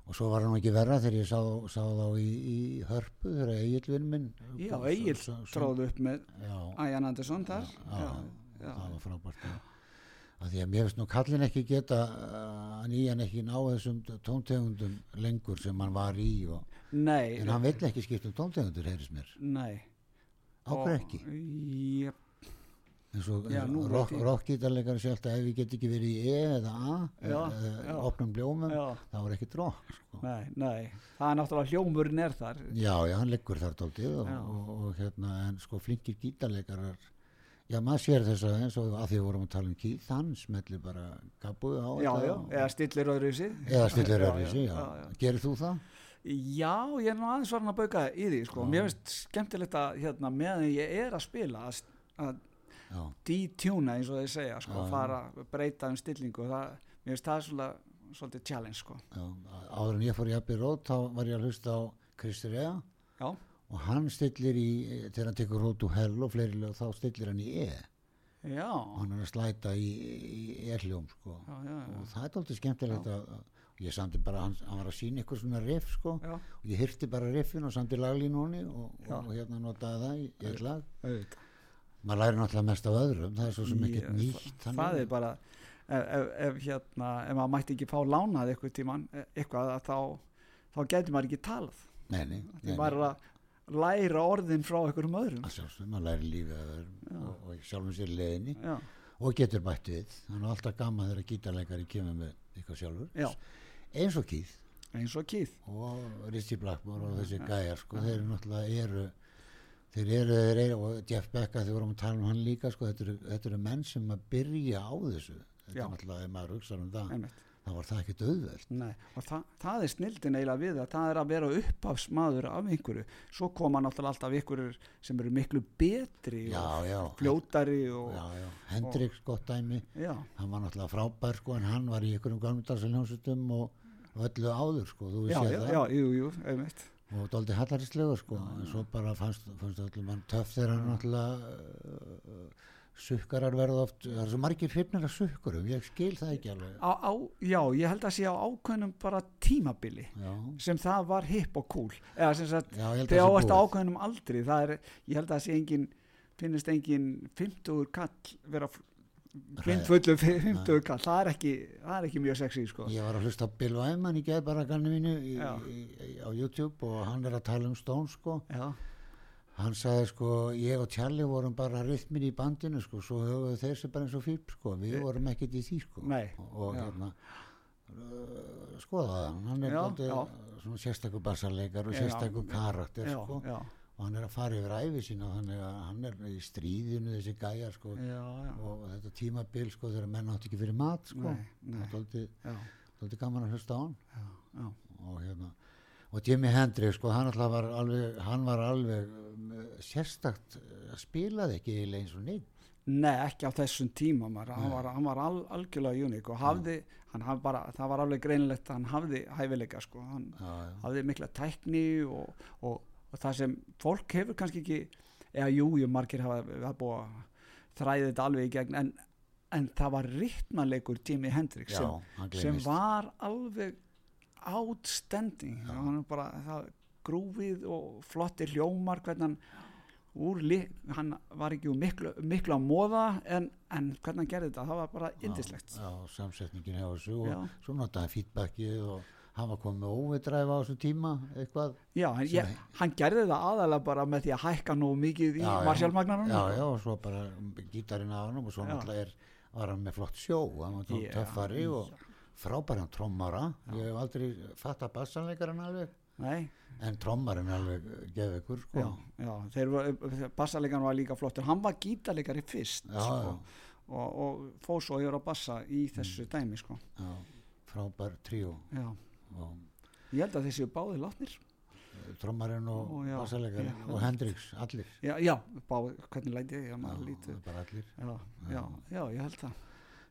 og svo var hann ekki verra þegar ég sá, sá þá í, í hörpu þegar Egil vinn minn
já, Egil
s- s-
tróð upp með Æjan Andersson þar.
Já,
já, já,
það var frábært að því að mér finnst nú kallin ekki geta uh, að nýjan ekki ná þessum tóntegundum lengur sem hann var í og,
nei.
En hann vill ekki skipta um tóntegundur heyrðis mér.
Nei.
Ákveð ekki?
Ég
eins og rockgítarleikar sé alltaf ef ég get ekki verið í E eða A
Já,
eða
já.
opnum bljómum
já,
þá er ekkert rock sko.
nei, nei. Það er náttúrulega hljómurinn er þar.
Já, já, hann liggur þar dálítið og, og, og hérna, en sko flinkir gítarleikarar. Já, maður sér þess að eins og að því við vorum að tala um Keith hann smellir bara gabu á
já, já, eða stillir öðru í sig.
Eða stillir
Já,
öðruvísi,
já,
gerir þú það?
Já, ég er nú aðeins varin að bauka í því sko. Mér finnst skemmtilegt að hérna, meðan ég er að spila að, detuna eins og þeir segja sko,
Já,
fara, breyta um stillingu. Það, mér finnst það svolítið, svolítið challenge sko.
já, áður en ég fór í Abbey Road þá var ég að hlusta á Kristi Rea.
Já,
og hann stillir í, þegar hann tekur Road to Hell og fleiri lög, þá stillir hann í E.
Já,
og hann er að slæta í, í E-hljóm sko. og það er alltaf skemmtilegt að, að ég samti bara, hann, hann var að sína eitthvað svona riff sko,
já.
og ég hyrti bara riffin og samti laglínunni og,
Já.
og, og hérna notaði það í eitt lag.
auðvitað.
Maður læri náttúrulega mest af öðrum það er svo sem ekkert nýtt
það, það er bara ef, ef, ef, hérna, ef maður mætti ekki fá lánað eitthvað tíman eitthvað að þá, þá getur maður ekki talað.
Nei, nei,
því
nei,
maður er að læra orðin frá einhverjum öðrum.
Að sjálfsögum, maður læri lífið öðrum og, og sjálfum sér í leiðinni
já,
og getur bætt við. Þannig er alltaf gaman þegar gítarleikari kemur með eitthvað sjálfur.
Já,
eins og Keith.
Eins og Keith.
Og Ritchie Blackmore og þessi gæjar sko, þeir eru náttúrulega eru þeir eru, þeir eru og Jeff Becka þegar vorum að tala um hann líka sko, þetta, eru, þetta eru menn sem að byrja á þessu. Þetta er náttúrulega, ef maður hugsa um það
einmitt.
þá var það ekkert auðveld
Nei, og það, það er snildin eiginlega við að það er að vera uppafsmaður af einhverju. Svo koma náttúrulega alltaf einhverjur sem eru miklu betri
já,
og
já,
fljótari og
já, já. Hendrix gott dæmi.
Já,
hann var náttúrulega frábær sko, en hann var í einhverjum gamldarsaljónsutum og öllu áður sko, þú séð
já,
það.
já, jú, jú, einmitt
og dóldi hallarislegur sko, en svo bara fannst, fannst öllum hann töff þegar hann náttúrulega uh, sukkarar verða oft, það er svo margir hrifnir af sukkurum, ég skil það ekki alveg.
Á, á, já, ég held að sé á ákveðnum bara tímabili
já,
sem það var hipp og cool eða sem sagt,
að
áast á
það
ákveðnum aldri það er, ég held að sé engin finnist engin 50 kall vera blindfullu 50 kall, það er ekki það er ekki mjög sexy, sko.
Ég var að hlusta Bill Wyman í geðbaragarnu mínu í, í, í, á YouTube og hann er að tala um Stone sko. Hann sagði sko, ég og Charlie vorum bara rithmir í bandinu sko, svo höfðu þeir sem bara eins og fíp sko, við vorum ekkert í því sko.
Nei,
og, hérna uh, skoða það, hann er svona sérstakur bassarleikar og
Já,
sérstakur karakter
já,
sko.
já,
og hann er að fara yfir æfi sína þannig að hann er í stríðinu þessi gæjar sko.
Já, já.
og þetta tímabil sko þegar menn átti ekki fyrir mat sko.
Nei, nei.
dálítið,
já,
dálítið gaman að hlusta á hann.
Já, já.
og hérna og Jimi Hendrix sko hann alltaf var alveg hann var alveg um, sérstakt uh, spilaði ekki eiginlega eins og neitt
Nei, ekki á þessum tíma hann var, hann var al, algjörlega uník og hafði, hann hafði bara, það var alveg greinilegt að hann hafði hæfileika sko, hann hafði mikla tækni og, og, og það sem fólk hefur kannski ekki, eða jú, jú, margir hafa, hafa búið að þræði þetta alveg í gegn, en, en það var ritmanleikur Jimi Hendrix
já,
sem,
hann
sem var alveg outstanding, bara það, grúfið og flottir hljómar, hvernig hann úr, hann var ekki miklu, miklu að móða en, en hvernig hann gerði þetta, það var bara indislegt
já, samsetningin hjá þessu og
Já.
svo notaði feedbackið og hann var komið með óvidræf á þessu tíma eitthvað
Já,
Sem
ég, hann gerði það aðalega bara með því að hækka nú mikið í
Já, já.
marsjálmagnarinn
já, já, og svo bara gítarinn á hann og svo
Já.
náttúrulega er, var hann með flott sjó hann var
Já,
töffari og frábæran trommara. Ég hef aldrei fatta bassanleikarinn alveg
Nei,
en trommarinn alveg gefi ykkur sko.
Já, já, bassalegan var líka flottur, hann var gítarleikari fyrst
já,
sko,
já,
og, og fór svo að gera bassa í þessu dæmi sko.
já, frábær tríó.
Já.
Og
ég held að þessi báði látnir.
Trommarinn og bassalekarinn
já,
og Hendrix, allir.
Já, já báði, hvernig læti ég, já,
bara allir.
Já, já, já, ég held það.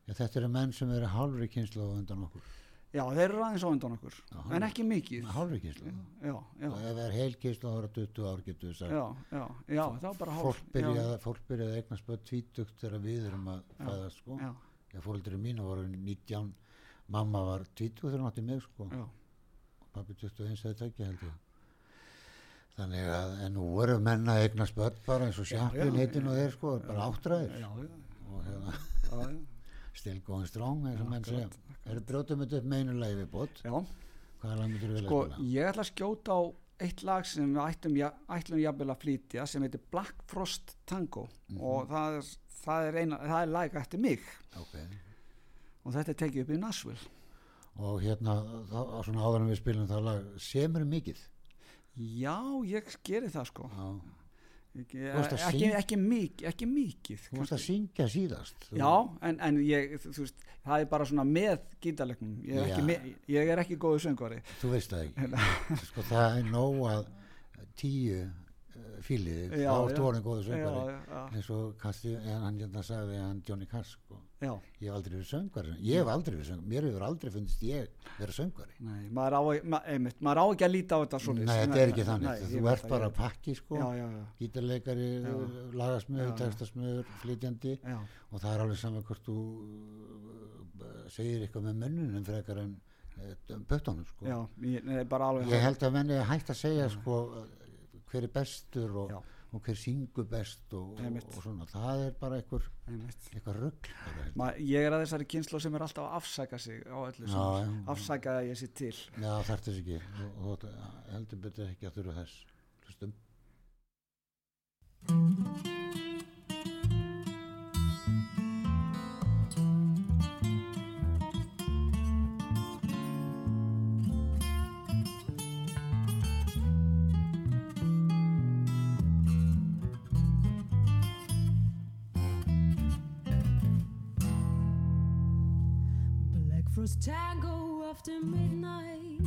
Já, þetta eru menn sem eru hálfri kynslu undan okkur.
Já, þeir eru aðeins á undan okkur
Já,
en ekki mikið.
Hálfri kynslu
já,
ef það er heil kynslu þá eru 20 ár getur við sagt.
Hálf
fólk byrjaði, fólk byrjaði að eignast bara tvítugt þegar við erum að fæðast sko.
já,
ég fóreldri mínu voru 19 mamma var tvítug þegar hún átti mig sko.
já,
pappi 21 þegar tækja held ég. Þannig að en nú eru menn að eignast börn bara eins og sjappin
já,
heitin og þeir sko bara áttræðir. Og hérna still going strong eins og menn segja. brjótum þetta upp með bót
já.
hvaða lag myndir þú vilja
sko, ég ætla að skjóta á eitt lag sem við ættum, ja, ætlum jafnvel að flytja sem heitir Black Frost Tango. Og það er, það er, eina, það er lag eftir mig.
Ok
og þetta er tekið upp í Nashville.
Og hérna þá, svona áður en við spilum það lag semur mikið?
Já, ég geri það sko.
Já.
ekki, ekki, ekki, mikið, ekki mikið
þú varst að syngja síðast.
Já, en, en ég, veist, það er bara svona með gítarleiknum. Ég með, ég er ekki góðu söngvari.
Þú veist það ekki. *laughs* Sko það er nóg að tíu fílið
Já,
þá ertu orðin góður
já,
eins og Kasti, en hann hérna sagði hann Johnny Cass sko.
já,
ég hef aldrei verið söngvari. Ég hef aldrei verið söngvari, mér hefur aldrei fundist ég vera söngvari.
Nei, maður á, ma, einmitt, maður á ekki að líta á þetta svona
nei, þetta er ekki þannig,
nei,
þú ert bara
ég-
pakki sko, gítarleikari
já.
textasmiður flytjandi.
Já,
og það er alveg saman hvort þú uh, segir eitthvað með mönnunum frekar en pötunum sko.
já ég,
ég held að menni hægt að segja sko, hver er bestur og, og hver syngur best og, og, svona, það er bara einhver, eitthvað rugg
ég er að þessari kynslu sem er alltaf að afsaka sig á öllu
Já, já.
afsaka að ég sé til.
Já þarf þess ekki. Og, heldur betur ekki að þurfa þess. Hlustum
Tango after midnight.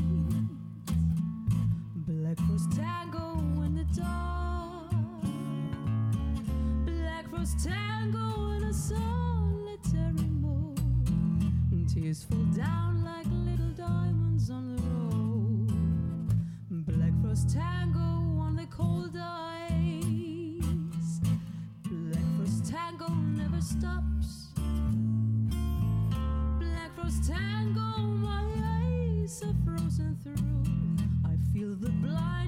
Black Frost Tango in the dark. Black Frost Tango in a solitary mood. Tears fall down like little diamonds on the road. Black Frost Tango on the cold ice. Black Frost Tango never stops. Frost my eyes are frozen through. I feel the blindness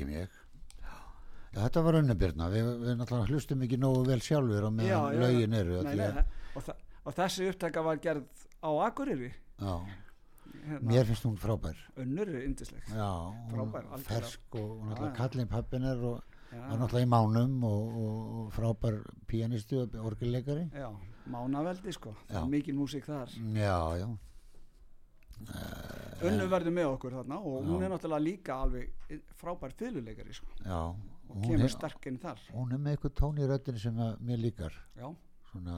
kem ég Já, þetta var önnubirna, við, við náttúrulega hlustum ekki nógu vel sjálfur á meðan lögin eru
nei, nei, og, þa og þessi upptaka var gerð á Akureyri. Hérna,
mér finnst hún frábær.
Önnur er yndisleg
fersk og, og náttúrulega kallin pappin er og var náttúrulega í mánum og, og, frábær píanisti og orgelleikari.
Já, mánaveldi sko. Er mikil músík þar.
Já, já,
Önnu verður með okkur þarna og hún er náttúrulega líka alveg frábær fyrirleikari sko.
Já.
Og kemur
er,
sterk inn þar.
hún er með eitthvað tón í röddinu sem mér líkar.
Já,
svona,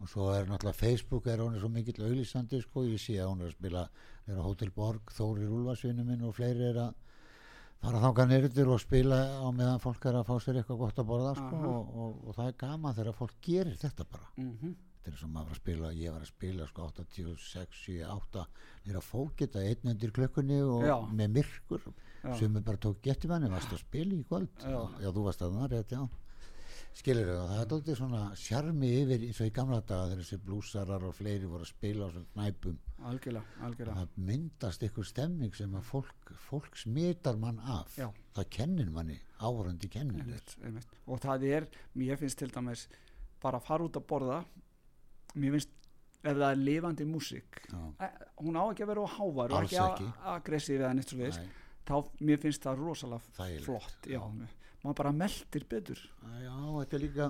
og svo er náttúrulega Facebook er hún er svo mikill auglýsandi sko, ég sé að hún er að spila er á Hotel Borg, Þórir Úlfarsvinnu minn og fleiri er að fara þangað neyrutur og spila á meðan fólk er að fá sér eitthvað gott að borða sko, og, og, og það er gaman þegar fólk gerir þetta bara.
Mm
þetta er sem maður var að spila, ég var að spila sko 86, 7, 8 nýra fókita einn undir klökkunni og
Já.
með myrkur. Sem bara tók gettimanni, varst að spila í kvöld?
Já.
já, þú varst að það rétt, já. Skilur þau, það er dóttið svona sjarmi yfir eins og í gamla daga þegar þessi blúsarar og fleiri voru að spila á svona knæpum.
Algjörlega, algjörlega.
Það myndast ykkur stemming sem að fólk, fólk smitar mann af.
Já.
það kennir manni, áhörandi kennir
einmitt, einmitt. og það er, mér finnst til dæmis bara að fara út að borða mér finnst ef það er lifandi eh, hún á ekki að vera á hávar og ekki,
ekki.
aggressív eða neitt svo veist
Nei,
þá mér finnst það rosalega
Þægilegt,
flott já, maður bara meldir betur.
Já, þetta er líka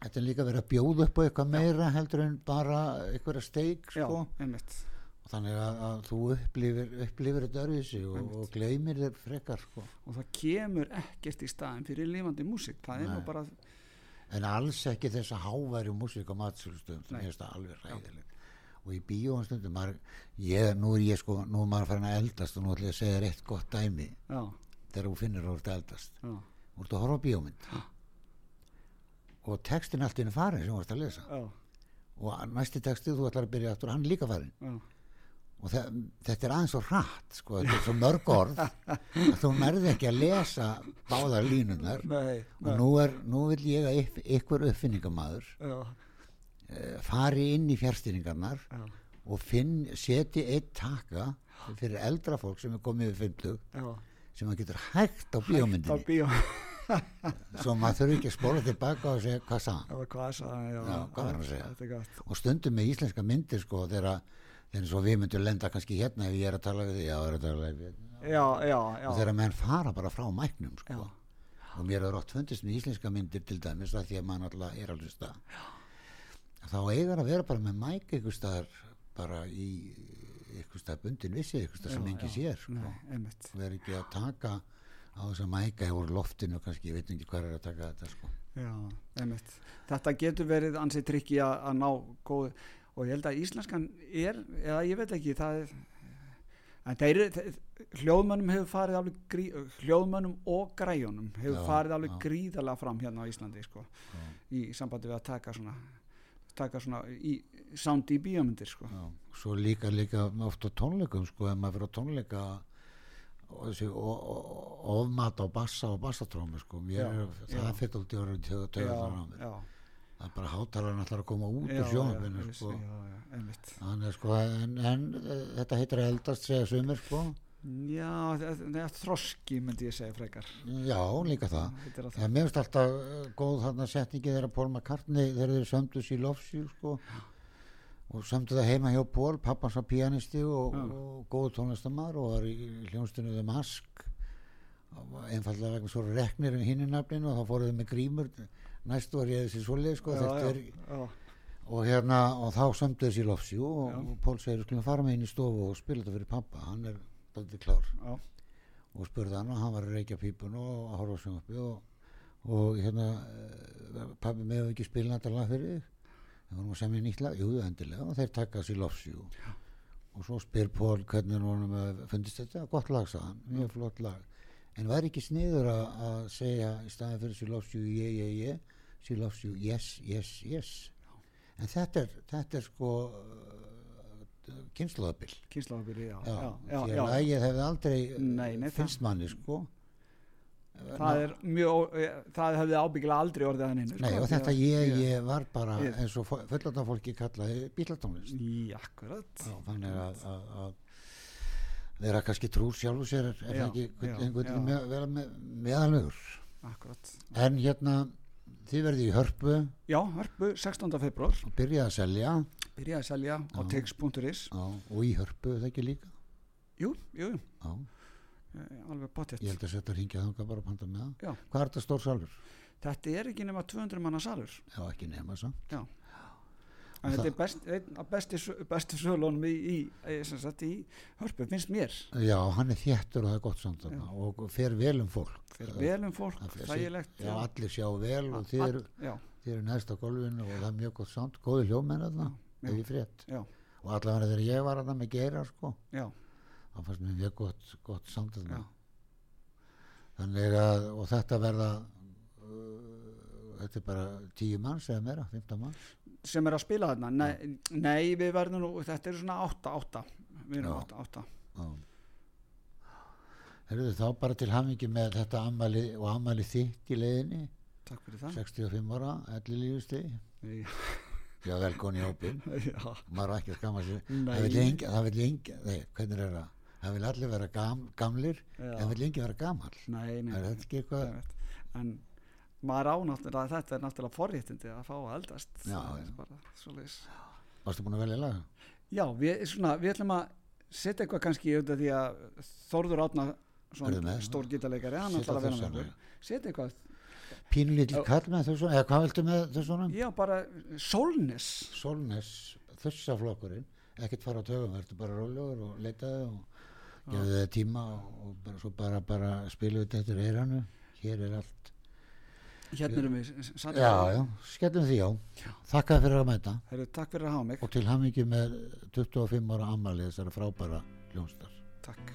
þetta er líka verið að bjóða upp á eitthvað meira heldur en bara einhverja steik sko.
einmitt.
Og þannig að, að þú upplifir, upplifir þetta örfisi og, og gleymir þér frekar sko.
og það kemur ekkert í staðin fyrir lifandi músík. Það er nú bara
en alls ekki þessa háværi músík á matsölustöðum sem það alveg ræðilegt og í bíóum stundum maður, ég, nú er ég sko nú er maður farin að eldast og nú ætla ég að segja þér eitt gott dæmi.
Já,
þegar þú finnir að að eldast.
Já,
þú ert að horfa á bíómynd og textin allt inn farin sem þú ert að lesa.
Já,
og næsti textið þú ætlar að byrja aftur hann er líka farin
já,
og þe þetta er aðeins svo hratt sko, þetta er svo mörg orð. Að *laughs* þú nærði ekki að lesa báðar línunar
nei,
og nú, er, nú vil ég að yf- ykkur uppfinningamæður
já,
uh, fari inn í fjárstýringarnar
já,
og finn, seti eitt taka fyrir eldra fólk sem er komið við 50
já.
sem maður getur hægt á
á
bíómyndinni.
bíó. *laughs*
Svo maður þurfi ekki að spóla tilbaka og segja hvað
Já, hvað
var hann að segja? Og stundum með íslenska myndir sko þegar þegar svo við myndum lenda kannski hérna ef ég er að tala við því já, tala við
Já, já, já.
og þegar menn fara bara frá mæknum sko. Og mér er oft fundist með íslenska myndir til dæmis að því að maður alltaf er alveg stað þá eigar að vera bara með mæk ykkur staðar bara í ykkur stað bundin vissi ykkur stað sem
Já,
engi
já.
sér sko. Og er ekki að taka á þess að mæka úr loftinu kannski, ég veit ekki hvað er að taka þetta sko.
Þetta getur verið ansið trikki að, að ná góð og ég held að íslenskan er, eða ég veit ekki, það er hljóðmönnum hefur farið alveg grí, hljóðmönnum og græjunum hefur
Já,
farið alveg
já.
gríðarlega fram hérna á Íslandi sko, í sambandi við að taka svona taka svona í, sound í bíómyndir sko.
Svo líka líka oft á tónleikum sko, ef maður fyrir tónleika og þessi ofmat á bassa og bassatrómi sko, það fyrir alltaf orðið til að töða það á mér það er bara hátalarinn allar að koma út
já,
úr sjónabinu sko. sko, en, en eh, þetta heitir eldast segja sumir sko.
Já, það er þroski myndi ég segja frekar
já, líka það en mér finnst alltaf eh, góð þarna setningi þegar Paul McCartney þegar þeir sömdu sér Lofsjú sko, og sömdu það heima hjá Paul pappans var pianisti og,
Já.
og góð tónlistamar og var í hljónstunni The Mask einfallega vegna svo reknir um hinni nafninu og þá fóruð þau með grímur næstu var ég þessi svoleið sko,
já,
er og hérna og þá sömdu þessi Lofsjú og, og Pól segir skulum fara með inn í stofu og spila þetta fyrir pappa hann er daldið klár.
Já,
og spurði hann og hann var að reykja pípun og að horfa á sjónvarpi og, og hérna eh, pabbi með ekki spila þetta lag fyrir þig? Við vorum að semja nýtt lag, jú endilega og þeir taka sér lofsjú og svo spyr Pól hvernig hann vonum að fundist þetta, gott lag sagði hann, mjög flott lag. En var ekki sniður að, segja í staðin fyrir sér lofsjú ég, ég, ég, sér lofsjú yes, yes, yes. En þetta er, þetta er sko kynnslóðabill
kynslaðabili, já,
já,
já, já, já,
lagið hefði aldrei
Nei, nei, það-
finnst manni sko.
Það er mjög, eh, það hefði ábyggilega aldrei orðið hann inn
Nei, og þetta ég,
ég,
ég var bara
Ég-
eins og fullanda fólki kallaði bílatónlist.
Í akkurat.
Já, þannig að, að, að vera kannski trúr sjálfur sér er, er
Já,
ekki
já,
einhvern
já.
veginn með, vera með, meðalvegur
akkurat.
En hérna þið verði í hörpu.
Já, hörpu 16. februar
byrjaði að selja.
Byrjaði að selja á tix.is
og í hörpu það ekki líka?
Jú, jú, jú,
Já,
eh, alveg potjett
ég held að setja að ringja þangað bara að panta með það. Hvað er þetta stór salur?
þetta er ekki nema 200 manna salur.
Já, ekki nema samt
en þetta er best, einn af besti, sö- bestu sölunum í, í, í, hörpu, finnst mér.
Já, hann er þéttur og það er gott samt og fer vel um fólk.
Fyrir vel um fólk,
Það fer-
þægilegt
Já, allir sjá vel og þið eru, þið eru næst á gólfinu og það er mjög gott samt, góði hljómenn þarna
Já,
ef ég frétt.
já,
og allavega þegar ég var þarna með geira sko,
já,
þá fannst mér mjög gott, gott samt þarna.
Já.
þannig að og þetta verða uh, þetta er bara tíu manns eða meira, 15 manns
sem er að spila þarna. Nei, nei við verðum nú, þetta er svona 8, 8 við erum
Já.
8, 8
Já. Herðu þá bara til hamingi með þetta ammali og ammali þitt í leiðinni.
Takk fyrir það.
65 ára, elli lífustegi
Já, *laughs*
Já, velkonni í hópin maður ekki að skamma sig
Nei.
það vil engi, það vil engi nei, hvernig er það, það vil allir vera gam, gamlir
Já.
en vil engi vera gamal
nei, nei.
Er þetta ekki eitthvað?
En maður á náttúrulega þetta er náttúrulega forréttindi að fá að eldast
Já,
er
já. varstu búin að velja laga?
já, við, svona, við ætlum að setja eitthvað kannski auðvitað því að Þórður Átna svona stór gítarleikari hann ætlar að vera með setja eitthvað,
pínulítið kall með þessu eða hvað viltu með þessu
já bara Solnes
Solnes, þessa flokkurinn ekkert fara á tögum, verður bara rólegur og leitaði og gefðu þið tíma og, bara, bara, bara spilu þetta eftir eiranu hér er allt
hérna erum við satt
já, já, skellum því á. Þakka fyrir að mæta.
Heru, takk fyrir að hafa mig.
Og til hamingi með 25 ára ammali þessara frábæra hljónstar
takk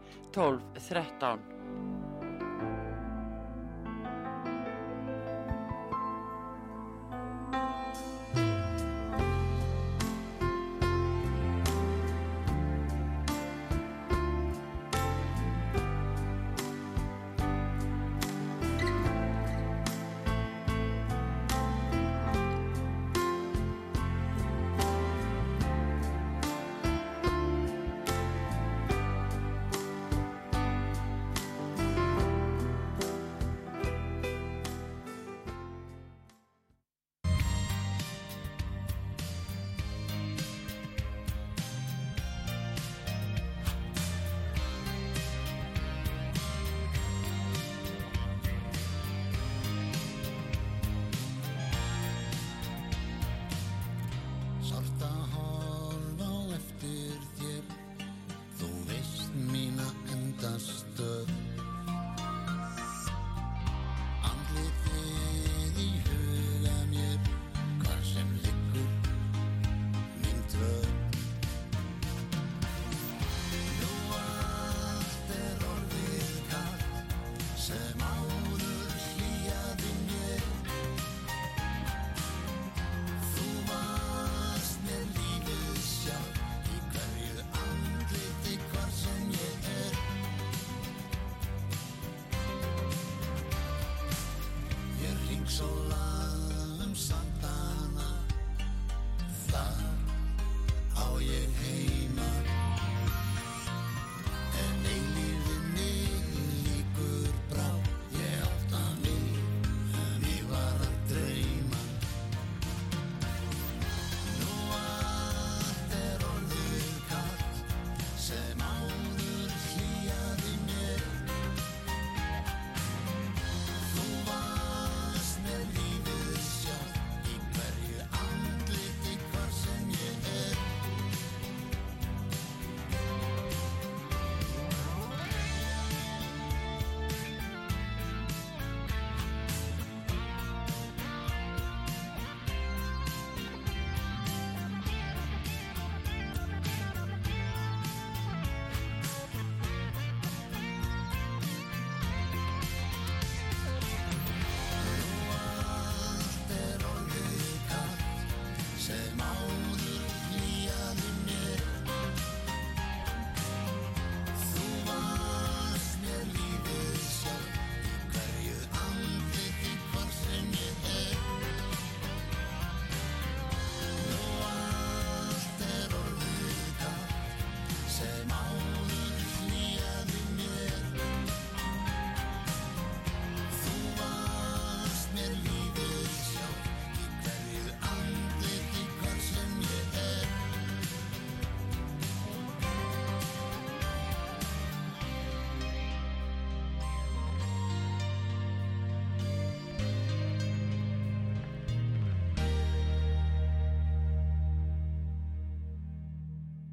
12 13
Ég ring svo um samt